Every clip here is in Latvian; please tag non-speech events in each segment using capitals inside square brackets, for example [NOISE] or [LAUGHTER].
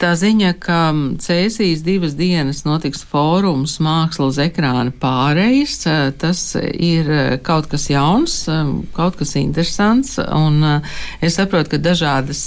Tā ziņa, ka Cēsīs divas dienas notiks fórums māksla uz ekrāna pārejas, tas ir kaut kas jauns, kaut kas interesants, un es saprotu, ka dažādas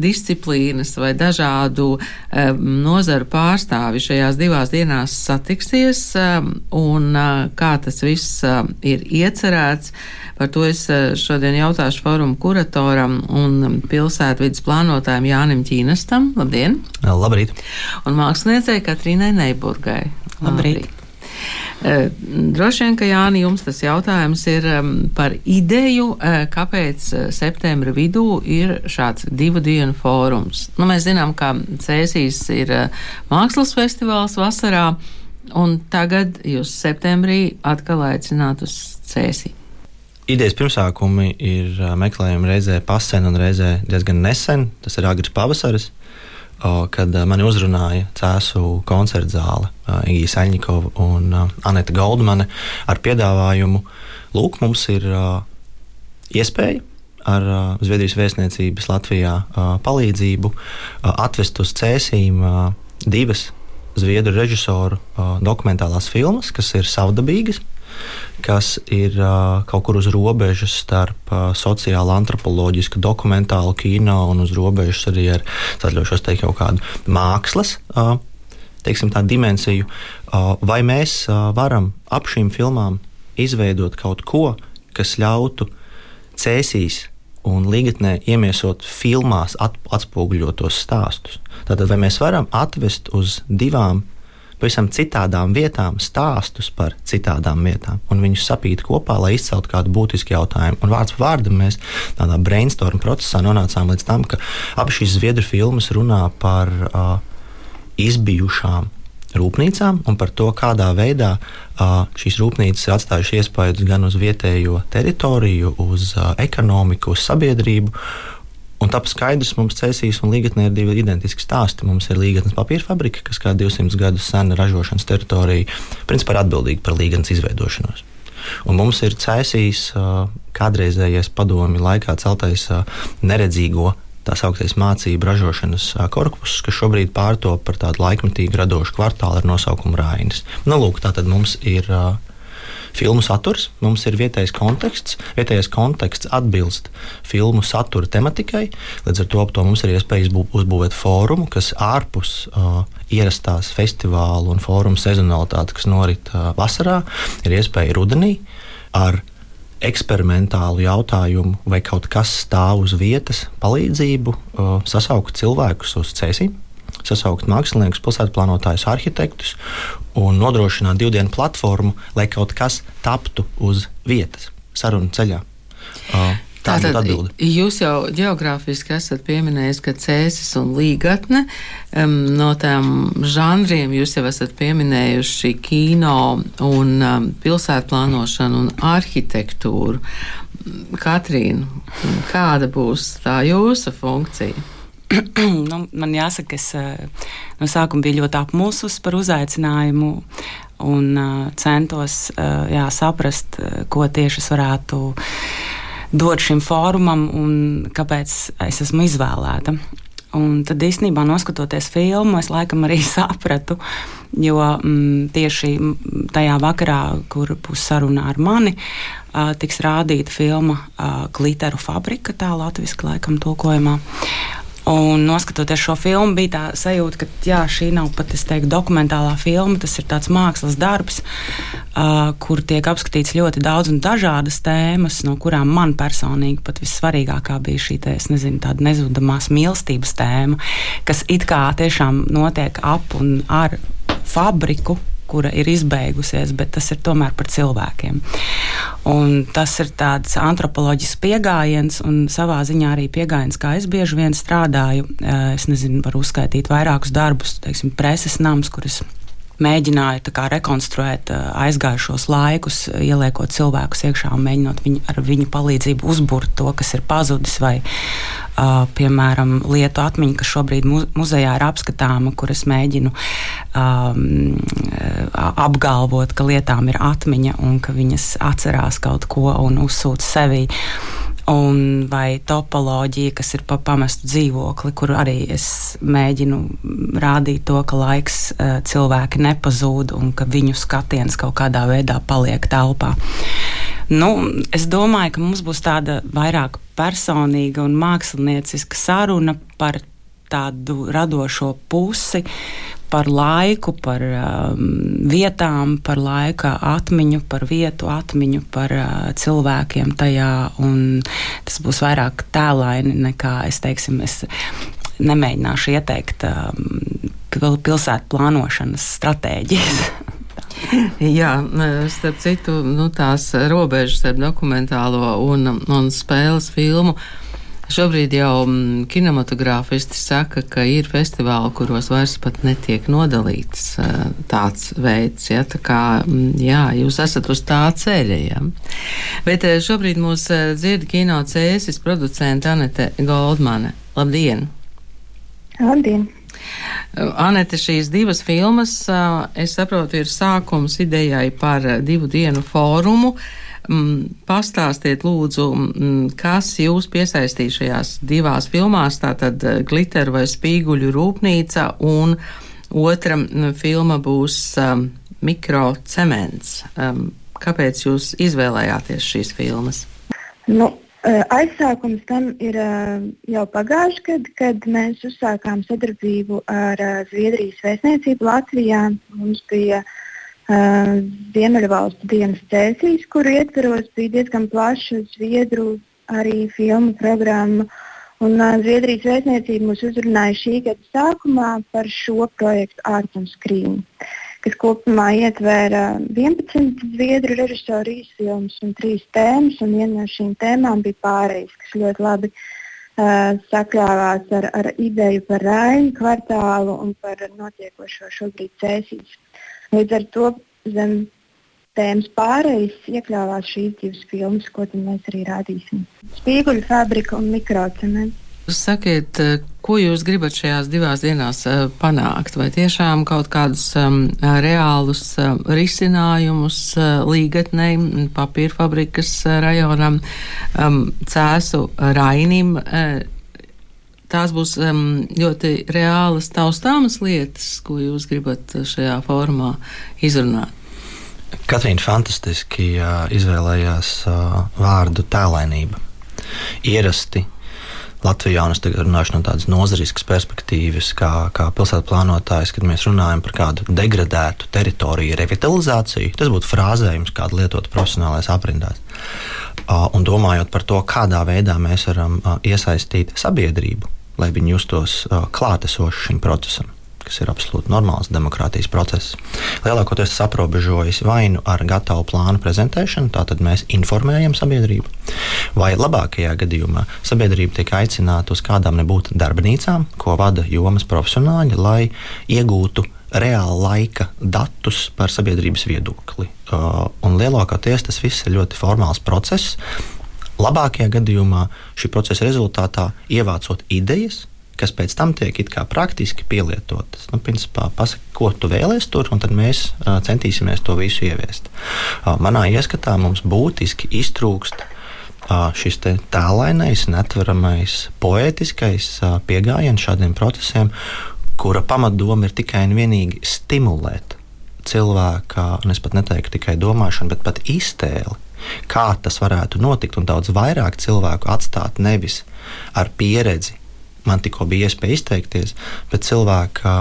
disciplīnas vai dažādu um, nozaru pārstāvi šajās divās dienās satiksies, um, un uh, kā tas viss ir iecerēts. Par to es uh, šodien jautāšu forumu kuratoram un pilsētvidas plānotājiem Jānim Ķīnestam. Labdien! Labrīt! Un māksliniecei Katrīnai Neiburgai. Labrīt! Labrīt. Eh, droši vien, ka Jāni, jums tas jautājums ir par ideju, eh, kāpēc eh, septembra vidū ir šāds divu dienu fórums. Nu, mēs zinām, ka Cēsīs ir mākslas festivāls vasarā, un tagad jūs septembrī atkal aicināt uz Cēsī. Idejas pirmsākumi ir meklējumi reizē pasen un reizē diezgan nesen. Tas ir agrs pavasaris kad mani uzrunāja Cēzu koncerta zāle Igija Saļņikova un Anita Goldmane ar piedāvājumu, lūk, mums ir iespēja ar Zviedrijas vēstniecības Latvijā palīdzību atvest uz cēsīm divas zviedru režisoru dokumentālās filmas, kas ir savdabīgas kas ir kaut kur uz robežas starp sociālo, antropoloģisku, dokumentālu kino un uz robežas arī ar teikt kaut kādu mākslas. Teiksim, tā dimensiju, vai mēs varam ap šīm filmām izveidot kaut ko, kas ļautu cēsīs un līgatnē iemiesot filmās at, atspoguļotos stāstus. Tātad, vai mēs varam atvest uz divām pavisam citādām vietām stāstus par citādām vietām un viņus sapīt kopā, lai izceltu kādu būtisku jautājumu. Un vārds par vārdam mēs tādā brainstorm procesā nonācām līdz tam, ka abas šīs zviedru filmas runā par uh, izbijušām rūpnīcām un par to, kādā veidā uh, šīs rūpnīcas ir atstājušas iespaidu gan uz vietējo teritoriju, uz uh, ekonomiku, uz sabiedrību. Un tāpēc skaidrs, mums cēsīs un līgatnē ir divi identiski stāsti. Mums ir līgatnes papīra fabrika, kas kā 200 gadus sena ražošanas teritorija, principā ir atbildīga par līgatnes izveidošanos. Un mums ir cēsīs kādreizējais padomi laikā celtais neredzīgo tā sauktais mācību ražošanas korpus, kas šobrīd pārtop par tādu laikmetīgu radošu kvartālu ar nosaukumu Rainis. Nu, lūk, tā tad mums ir uh, filmu saturs, mums ir vietējais konteksts. Vietējais konteksts atbilst filmu satura tematikai. Līdz ar to, to mums ir iespējas uzbūvēt fórumu, kas ārpus uh, ierastās festivālu un fórumu sezonalitātes, kas norit uh, vasarā, ir iespēja rudenī ar eksperimentālu jautājumu, vai kaut kas stāv uz vietas, palīdzību uh, sasaukt cilvēkus uz cēsīm sasaukt māksliniekus, pilsētplānotājus, arhitektus un nodrošināt divu dienu platformu, lai kaut kas taptu uz vietas, sarunu ceļā. Uh, Tātad jūs jau geogrāfiski esat pieminējis, ka cēsis un līgatne um, no tām žanriem jūs jau esat pieminējuši kino un um, pilsētplānošanu un arhitektūru. Katrīna, kāda būs tā jūsu funkcija? [CLEARS THROAT] nu, man jāsaka, es eh, no sākuma biju ļoti apmulsus par uzaicinājumu un uh, centos uh, jā, saprast, ko tieši es varētu dot šim fórumam un kāpēc es esmu izvēlēta. Un tad īstenībā, noskatoties filmu, es laikam arī [LAUGHS] sapratu, jo mm, tieši tajā vakarā, kur būs saruna ar mani, uh, tiks rādīta filma uh, Glitteru fabrika, tā latviešu laikam tulkojumā. Un noskatoties šo filmu, bija tā sajūta, ka jā, šī nav pat teiktu, dokumentālā filma. Tas ir tāds mākslas darbs, uh, kur tiek apskatīts ļoti daudz un dažādas tēmas, no kurām man personīgi pat vissvarīgākā bija šī te, nezinu, nezudamās mīlestības tēma, kas it kā tiešām notiek ap un ar fabriku, kura ir izbeigusies, bet tas ir tomēr par cilvēkiem. Un tas ir tāds antropoloģisks pieejams un savā ziņā arī pieejams, kā es bieži vien strādāju. Eh, es nezinu, varu uzskaitīt vairākus darbus, teiksim, preses nams, kurus mēģināju kā, rekonstruēt uh, aizgājušos laikus, ieliekot cilvēkus iekšā un mēģinot viņu, ar viņu palīdzību uzbūvēt to, kas ir pazudis, vai, uh, piemēram, lietu atmiņu, kas šobrīd mu muzejā ir apskatāma, kur es mēģinu um, apgalvot, ka lietām ir atmiņa un ka viņas atcerās kaut ko un uzsūta sevi. Un vai topoloģija, kas ir pa pamestu dzīvokli, kur arī es mēģinu rādīt to, ka laiks cilvēki nepazūd un ka viņu skatiens kaut kādā veidā paliek telpā. Nu, es domāju, ka mums būs tāda vairāk personīga un mākslinieciska saruna par tādu radošo pusi, par laiku, par um, vietām, par laika atmiņu, par vietu atmiņu, par uh, cilvēkiem tajā. Tas būs vairāk tēlaini nekā es teiksim. Es nemēģināšu ieteikt um, pilsētu plānošanas stratēģijas. [LAUGHS] Jā, starp citu, nu, tās robežas starp dokumentālo un, un spēles filmu Šobrīd jau mm, kinematogrāfisti saka, ka ir festivāli, kuros vairs pat netiek nodalīts tāds veids. Ja, tā kā, mm, jā, jūs esat uz tā ceļa. Ja. Bet šobrīd mūs dzird kino cēsis producente Anete Goldmane. Labdien! Labdien! Anete, šīs divas filmas, es saprotu, ir sākums idejai par divu dienu fórumu. Uh, pastāstiet, lūdzu, mm, kas jūs piesaistīja šajās divās filmās, tātad eh, Glitteru vai Spīguļu rūpnīca, un otra mm, filma būs um, Mikrocements. Kāpēc jūs izvēlējāties šīs filmas? Nu, eh, aizsākums tam ir eh, jau pagājuši gadu, kad mēs uzsākām sadarbību ar Zviedrijas vēstniecību Latvijā. Mums bija Ziemeļvalstu dienas cēsīs, kuru ietveros bija diezgan plaša Zviedru arī filmu programma. Un, uh, Zviedrijas vēstniecība mūs uzrunāja šī gada sākumā par šo projektu un Screen, kas kopumā ietvēra 11 zviedru režisoru īsfilmus un 3 tēmas. Un viena no šīm tēmām bija pārējais, kas ļoti labi uh, sakļāvās ar, ar ideju par Rainu kvartālu un par notiekošo šobrīd cēsīs. Līdz ar to zem tēmas pārējais iekļāvās šīs divas filmas, ko mēs arī rādīsim. Spīguļu fabrika un mikrocements. Sakiet, eh, ko jūs gribat šajās divās dienās uh, panākt? Vai tiešām kaut kādus um, reālus uh, risinājumus uh, līgatnei, papīra fabrikas uh, rajonam, um, cēsu rainim? Uh, tās būs um, ļoti reālas, taustāmas lietas, ko jūs gribat šajā formā izrunāt. Katrīna fantastiski uh, izvēlējās uh, vārdu tēlainība. Ierasti Latvijā, un es tagad runāšu no tādas nozariskas perspektīvas, kā, kā pilsētu plānotājs, kad mēs runājam par kādu degradētu teritoriju revitalizāciju, tas būtu frāzējums, kādu lietot profesionālais aprindās. Uh, un domājot par to, kādā veidā mēs varam uh, iesaistīt sabiedrību lai viņi justos uh, klātesoši šim procesam kas ir absolūti normāls demokrātijas process. Lielākoties tas aprobežojas vai nu ar gatavu plānu prezentēšanu, tātad mēs informējam sabiedrību, vai labākajā gadījumā sabiedrība tiek aicināta uz kādām nebūtu darbnīcām, ko vada jomas profesionāļi, lai iegūtu reāla laika datus par sabiedrības viedokli. Uh, un lielākoties tas viss ir ļoti formāls process, Labākajā gadījumā šī procesa rezultātā ievācot idejas, kas pēc tam tiek praktiski pielietotas. Nu, principā, pasaki, ko tu vēlēsies tur, un tad mēs uh, centīsimies to visu ieviest. Uh, manā ieskatā mums būtiski iztrūkst uh, šis tēlainais, netveramais, poētiskais uh, pieejams šādiem procesiem, kura pamatdoma ir tikai un vienīgi stimulēt cilvēka, un es pat neteiktu tikai domāšanu, bet pat iztēli kā tas varētu notikt, un daudz vairāk cilvēku atstāt nevis ar pieredzi. Man tikko bija iespēja izteikties, bet cilvēka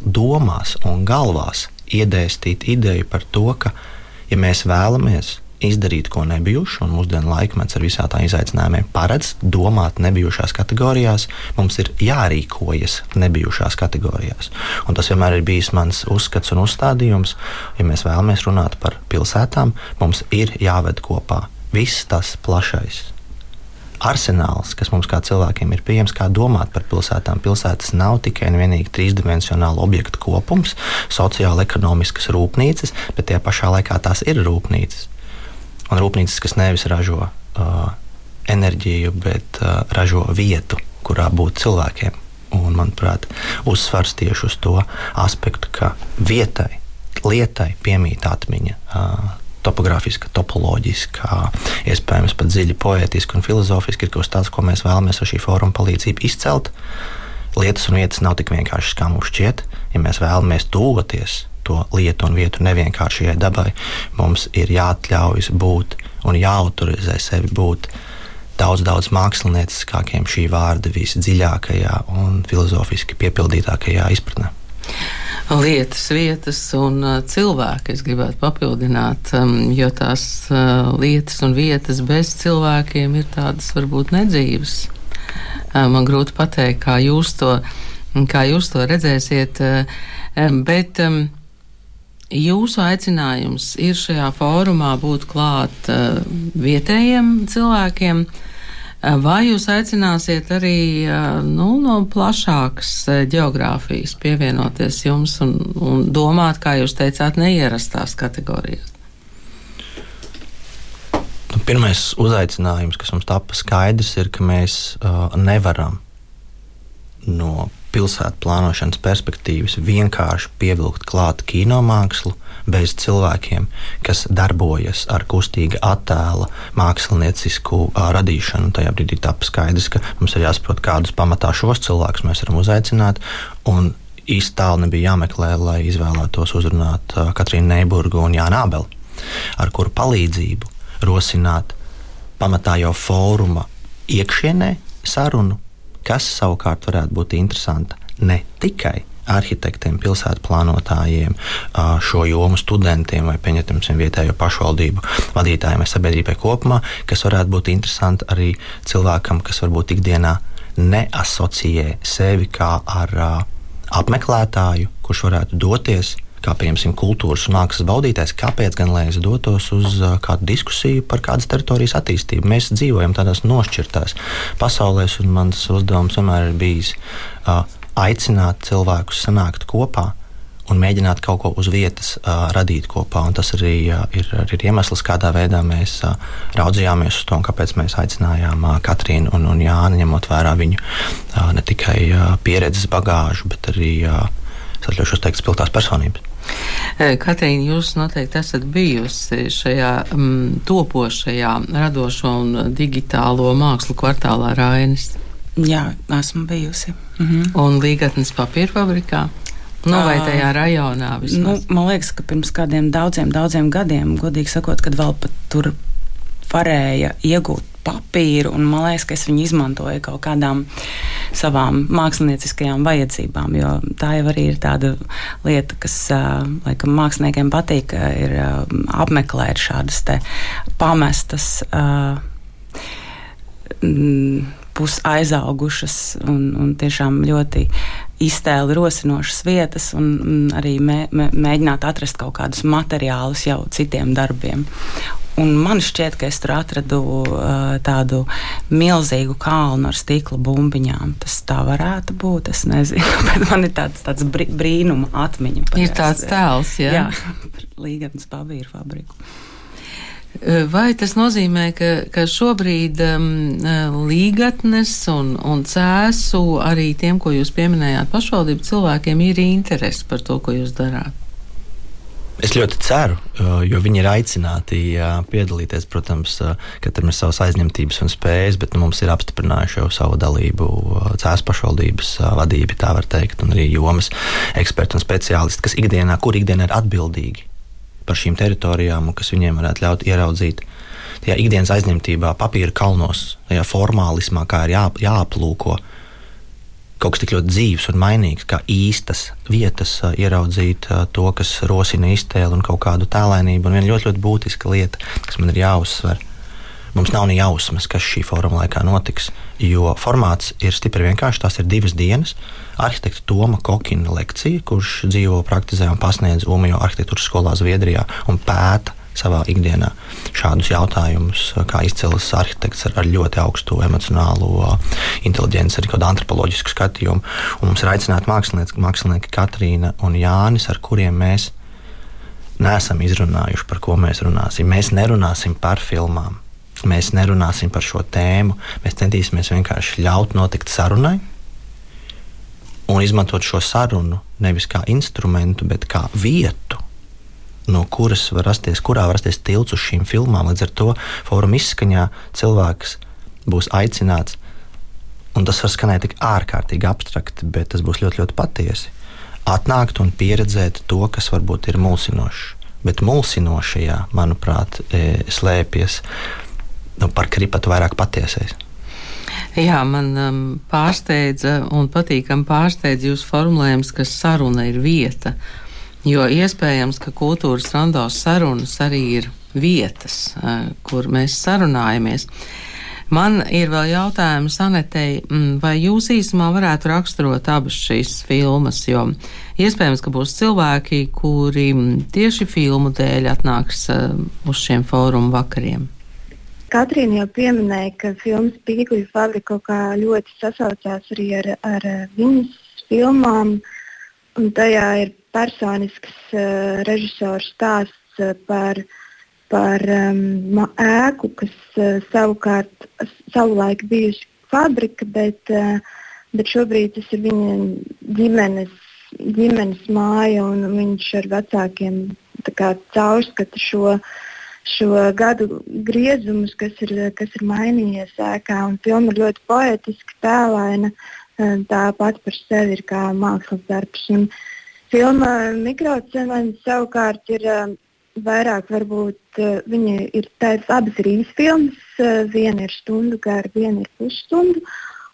domās un galvās iedēstīt ideju par to, ka, ja mēs vēlamies izdarīt ko nebijušu, un mūsdienu laikmets ar visām tām izaicinājumiem paredz domāt nebijušās kategorijās, mums ir jārīkojas nebijušās kategorijās. Un tas vienmēr ir bijis mans uzskats un uzstādījums. Ja mēs vēlamies runāt par pilsētām, mums ir jāved kopā viss tas plašais arsenāls, kas mums kā cilvēkiem ir pieejams, kā domāt par pilsētām. Pilsētas nav tikai un vienīgi trīsdimensionāla objektu kopums, sociāla ekonomiskas rūpnīcas, bet tajā pašā laikā tās ir rūpnīcas un rūpnīcas, kas nevis ražo uh, enerģiju, bet uh, ražo vietu, kurā būt cilvēkiem. Un, manuprāt, uzsvars tieši uz to aspektu, ka vietai, lietai piemīt atmiņa. Uh, topogrāfiska, topoloģiska, iespējams pat dziļi poetiska un filozofiska, ir kaut kas tāds, ko mēs vēlamies ar šī fóruma palīdzību izcelt. Lietas un vietas nav tik vienkāršas, kā mums šķiet. Ja mēs vēlamies tuvoties to lietu un vietu nevienkāršajai dabai, mums ir jāatļaujas būt un jāautorizē sevi būt daudz, daudz mākslinieckākiem šī vārda visdziļākajā un filozofiski piepildītākajā izpratnē lietas, vietas un uh, cilvēki. Es gribētu papildināt, um, jo tās uh, lietas un vietas bez cilvēkiem ir tādas varbūt nedzīves. Uh, man grūti pateikt, kā jūs to, kā jūs to redzēsiet, uh, um, bet um, jūsu aicinājums ir šajā fórumā būt klāt uh, vietējiem cilvēkiem. Uh, vai jūs aicināsiet arī eh, nu, no plašākas geogrāfijas pievienoties jums un, un domāt, kā jūs teicāt, neierastās kategorijās? Nu, pirmais uzaicinājums, kas mums tapa skaidrs, ir, ka mēs uh, nevaram no pilsētu plānošanas perspektīvas vienkārši pievilkt klāt kinomākslu bez cilvēkiem, kas darbojas ar kustīga attēla māksliniecisku radīšanu. Tajā brīdī tāpa skaidrs, ka mums ir jāsaprot, kādus pamatā šos cilvēkus mēs varam uzaicināt. Un īsti tālu nebija jāmeklē, lai izvēlētos uzrunāt Katrīnu Neiburgu un Jānu Abeli, ar kuru palīdzību rosināt pamatā jau fóruma iekšienē sarunu kas savukārt varētu būt interesanta ne tikai arhitektiem, pilsētu plānotājiem, šo jomu studentiem vai pieņemsim vietējo pašvaldību vadītājiem vai sabiedrībai kopumā, kas varētu būt interesanti arī cilvēkam, kas varbūt ikdienā neasociē sevi kā ar apmeklētāju, kurš varētu doties kā piemēram kultūras un mākslas baudītājs, kāpēc gan lai es dotos uz kādu diskusiju par kādas teritorijas attīstību? Mēs dzīvojam tādās nošķirtās pasaulēs, un mans uzdevums vienmēr ir bijis uh, aicināt cilvēkus sanākt kopā. Un mēģināt kaut ko uz vietas uh, radīt kopā. Un tas arī uh, ir, ir iemesls, kādā veidā mēs uh, raudzījāmies uz to, kāpēc mēs aicinājām uh, Katrīnu un, un Jānu, ņemot vērā viņu uh, ne tikai uh, pieredzes bagāžu, bet arī, uh, es atļaušos teikt, spilgtās personības. Katrīna, jūs noteikti esat bijusi šajā mm, topošajā radošo un digitālo mākslu kvartālā Rainis. Jā, esmu bijusi. Mhm. Un Līgatnes papīra fabrikā. Nu, vai tajā rajonā vismaz? Nu, man liekas, ka pirms kādiem daudziem, daudziem gadiem, godīgi sakot, kad vēl pat tur varēja iegūt papīru, un man liekas, ka es viņu izmantoju kaut kādām savām mākslinieckajām vajadzībām. Jo tā jau arī ir tāda lieta, kas laikam māksliniekiem patīk, ir apmeklēt šādas pamestas. Pusaizaugušas un, un tiešām ļoti iztēli rosinošas vietas, un, un arī mē, mē, mēģināt atrast kaut kādus materiālus jau citiem darbiem. Un man šķiet, ka es tur atradu uh, tādu milzīgu kalnu ar stikla bumbiņām. Tas tā varētu būt. Es nezinu, [LAUGHS] bet man ir tāds, tāds brīnuma atmiņa. Ir tāds tēls, jā. jā [LAUGHS] par Līgatnes pavīru fabriku. Vai tas nozīmē, ka, ka šobrīd um, līgatnes un, un cēsu arī tiem, ko jūs pieminējāt, pašvaldību cilvēkiem ir interese par to, ko jūs darāt? Es ļoti ceru, jo viņi ir aicināti piedalīties. Protams, katram ir savas aizņemtības un spējas, bet nu, mums ir apstiprinājuši jau savu dalību Cēlā pašvaldības vadība, tā var teikt, un arī jomas eksperti un speciālisti, kas ikdienā, kur ikdienā ir atbildīgi par šīm teritorijām un kas viņiem varētu ļaut ieraudzīt. Tajā ikdienas aizņemtībā, papīra kalnos, tajā formālismā, kā ir jā, jāaplūko kaut kas tik ļoti dzīves un mainīgs, kā īstas vietas, ieraudzīt to, kas rosina iztēli un kaut kādu tēlēnību. Un viena ļoti, ļoti būtiska lieta, kas man ir jāuzsver. Mums nav ne jausmas, kas šī fóruma laikā notiks, jo formāts ir stipri vienkāršs. Tās ir divas dienas. Arhitekta Toma Kokina lekcija, kurš dzīvo, praktizē un pasniedz Umejo arhitektūras skolā Zviedrijā un pēta savā ikdienā šādus jautājumus, kā izcils arhitekts ar, ar ļoti augstu emocionālo inteligenci, arī kādu antropoloģisku skatījumu. Un mums ir aicināti mākslinieki, mākslinieki Katrīna un Jānis, ar kuriem mēs neesam izrunājuši, par ko mēs runāsim. Mēs nerunāsim par filmām. Mēs nerunāsim par šo tēmu. Mēs centīsimies vienkārši ļaut notikt sarunai un izmantot šo sarunu nevis kā instrumentu, bet kā vietu, no kuras var rasties, kurā var rasties tilts uz šīm filmām. Līdz ar to fóruma izskaņā cilvēks būs aicināts, un tas var skanēt tik ārkārtīgi abstrakti, bet tas būs ļoti, ļoti patiesi. Atnākt un pieredzēt to, kas varbūt ir mulsinošs. Bet mulsinošajā, manuprāt, e, slēpjas nu, par kripatu vairāk patiesais. Jā, man um, pārsteidza un patīkami pārsteidza jūsu formulējums, ka saruna ir vieta. Jo iespējams, ka kultūras randos sarunas arī ir vietas, uh, kur mēs sarunājamies. Man ir vēl jautājums Anetei, mm, vai jūs īsumā varētu raksturot abas šīs filmas, jo iespējams, ka būs cilvēki, kuri mm, tieši filmu dēļ atnāks uh, uz šiem fórumu vakariem. Katrīna jau pieminēja, ka filmas Pīkuļu fabrika kaut kā ļoti sasaucās arī ar, ar viņas filmām. Tajā ir personisks uh, režisors stāsts uh, par, par um, ēku, kas uh, savukārt savulaik bijusi fabrika, bet, uh, bet šobrīd tas ir viņa ģimenes, ģimenes māja un viņš ar vecākiem caurskata šo šo gadu griezumus, kas ir, kas ir mainījies ēkā. Filma ir ļoti poetiski, tēlaina. Tā pati par sevi ir kā mākslas darbs. Un filma Mikrocements savukārt ir vairāk, varbūt viņa ir tādas abas ir īsfilmas. Viena ir stundu gara, viena ir pusstundu.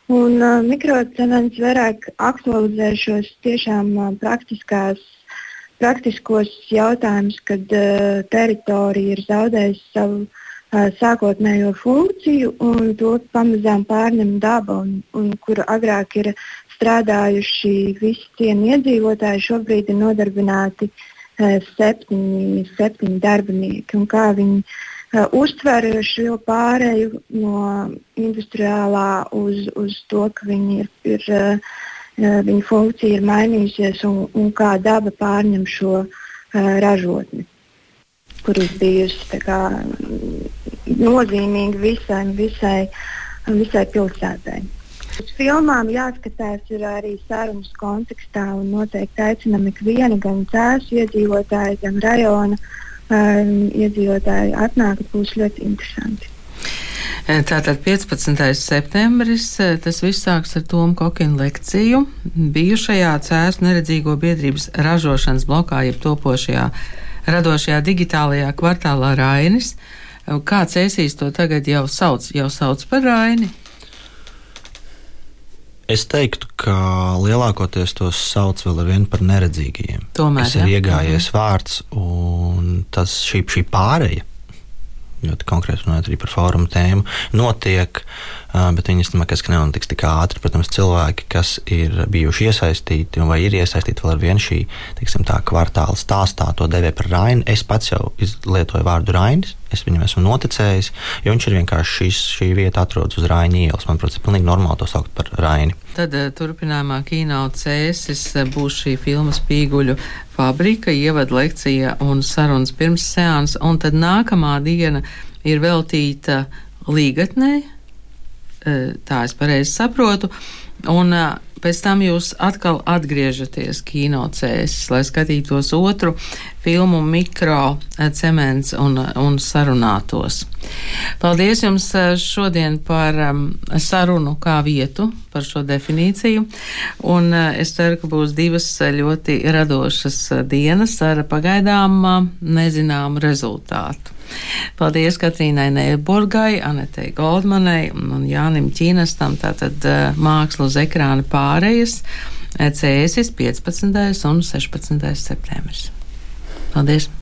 Un uh, mikrocements vairāk aktualizē šos tiešām uh, praktiskās praktiskos jautājumus, kad uh, teritorija ir zaudējusi savu uh, sākotnējo funkciju un to pamazām pārņem daba, un, un kur agrāk ir strādājuši visi cieni iedzīvotāji, šobrīd ir nodarbināti uh, septiņi, septiņi darbinieki. Un kā viņi uh, uztver šo pārēju no industriālā uz, uz to, ka viņi ir. ir uh, viņa funkcija ir mainījusies un, un kā daba pārņem šo uh, ražotni, kuras bijusi kā, nozīmīga visai, visai, visai pilsētai. Uz filmām jāskatās arī sarunas kontekstā un noteikti aicinām ikvienu, gan cēsu iedzīvotāju, gan rajona um, iedzīvotāju atnākt, būs ļoti interesanti. Tātad 15. septembris, tas viss sāks ar Tomu Kokinu lekciju. Bijušajā Cēzu neredzīgo biedrības ražošanas blokā, jeb topošajā radošajā digitālajā kvartālā Rainis. Kāds ēsīs to tagad jau sauc, jau sauc par Raini? Es teiktu, ka lielākoties tos sauc vēl ar vienu par neredzīgajiem. Tomēr tas ir iegājies mhm. vārds, un tas šī, šī pāreja ļoti konkrēti runājot arī par fórumu tēmu, notiek, bet viņi domā, ka nenotiks tik ātri. Protams, cilvēki, kas ir bijuši iesaistīti vai ir iesaistīti vēl ar vienu šī teiksim, kvartāla stāstā, to devē par Rainu. Es pats jau lietoju vārdu Rainis. Es viņam esmu noticējis, jo viņš ir vienkārši šis, šī vieta atrodas uz Raina ielas. Man, protams, ir pilnīgi normāli to saukt par Raini. Tad turpinājumā kino cēsis būs šī filmu spīguļu fabrika, ievada lekcija un sarunas pirms seansa, un tad nākamā diena ir veltīta līgatnē, tā es pareizi saprotu, un e, pēc tam jūs atkal atgriežaties kinocēsis, lai skatītos otru filmu mikro e, cements un, un sarunātos. Paldies jums šodien par sarunu kā vietu, par šo definīciju, un es ceru, ka būs divas ļoti radošas dienas ar pagaidām nezināmu rezultātu. Paldies Katrīnai Neiburgai, Anetei Goldmanai un Jānim Ķīnestam, tātad eh, mākslu uz ekrāna pārējas CSIS 15. un 16. septembris. Paldies!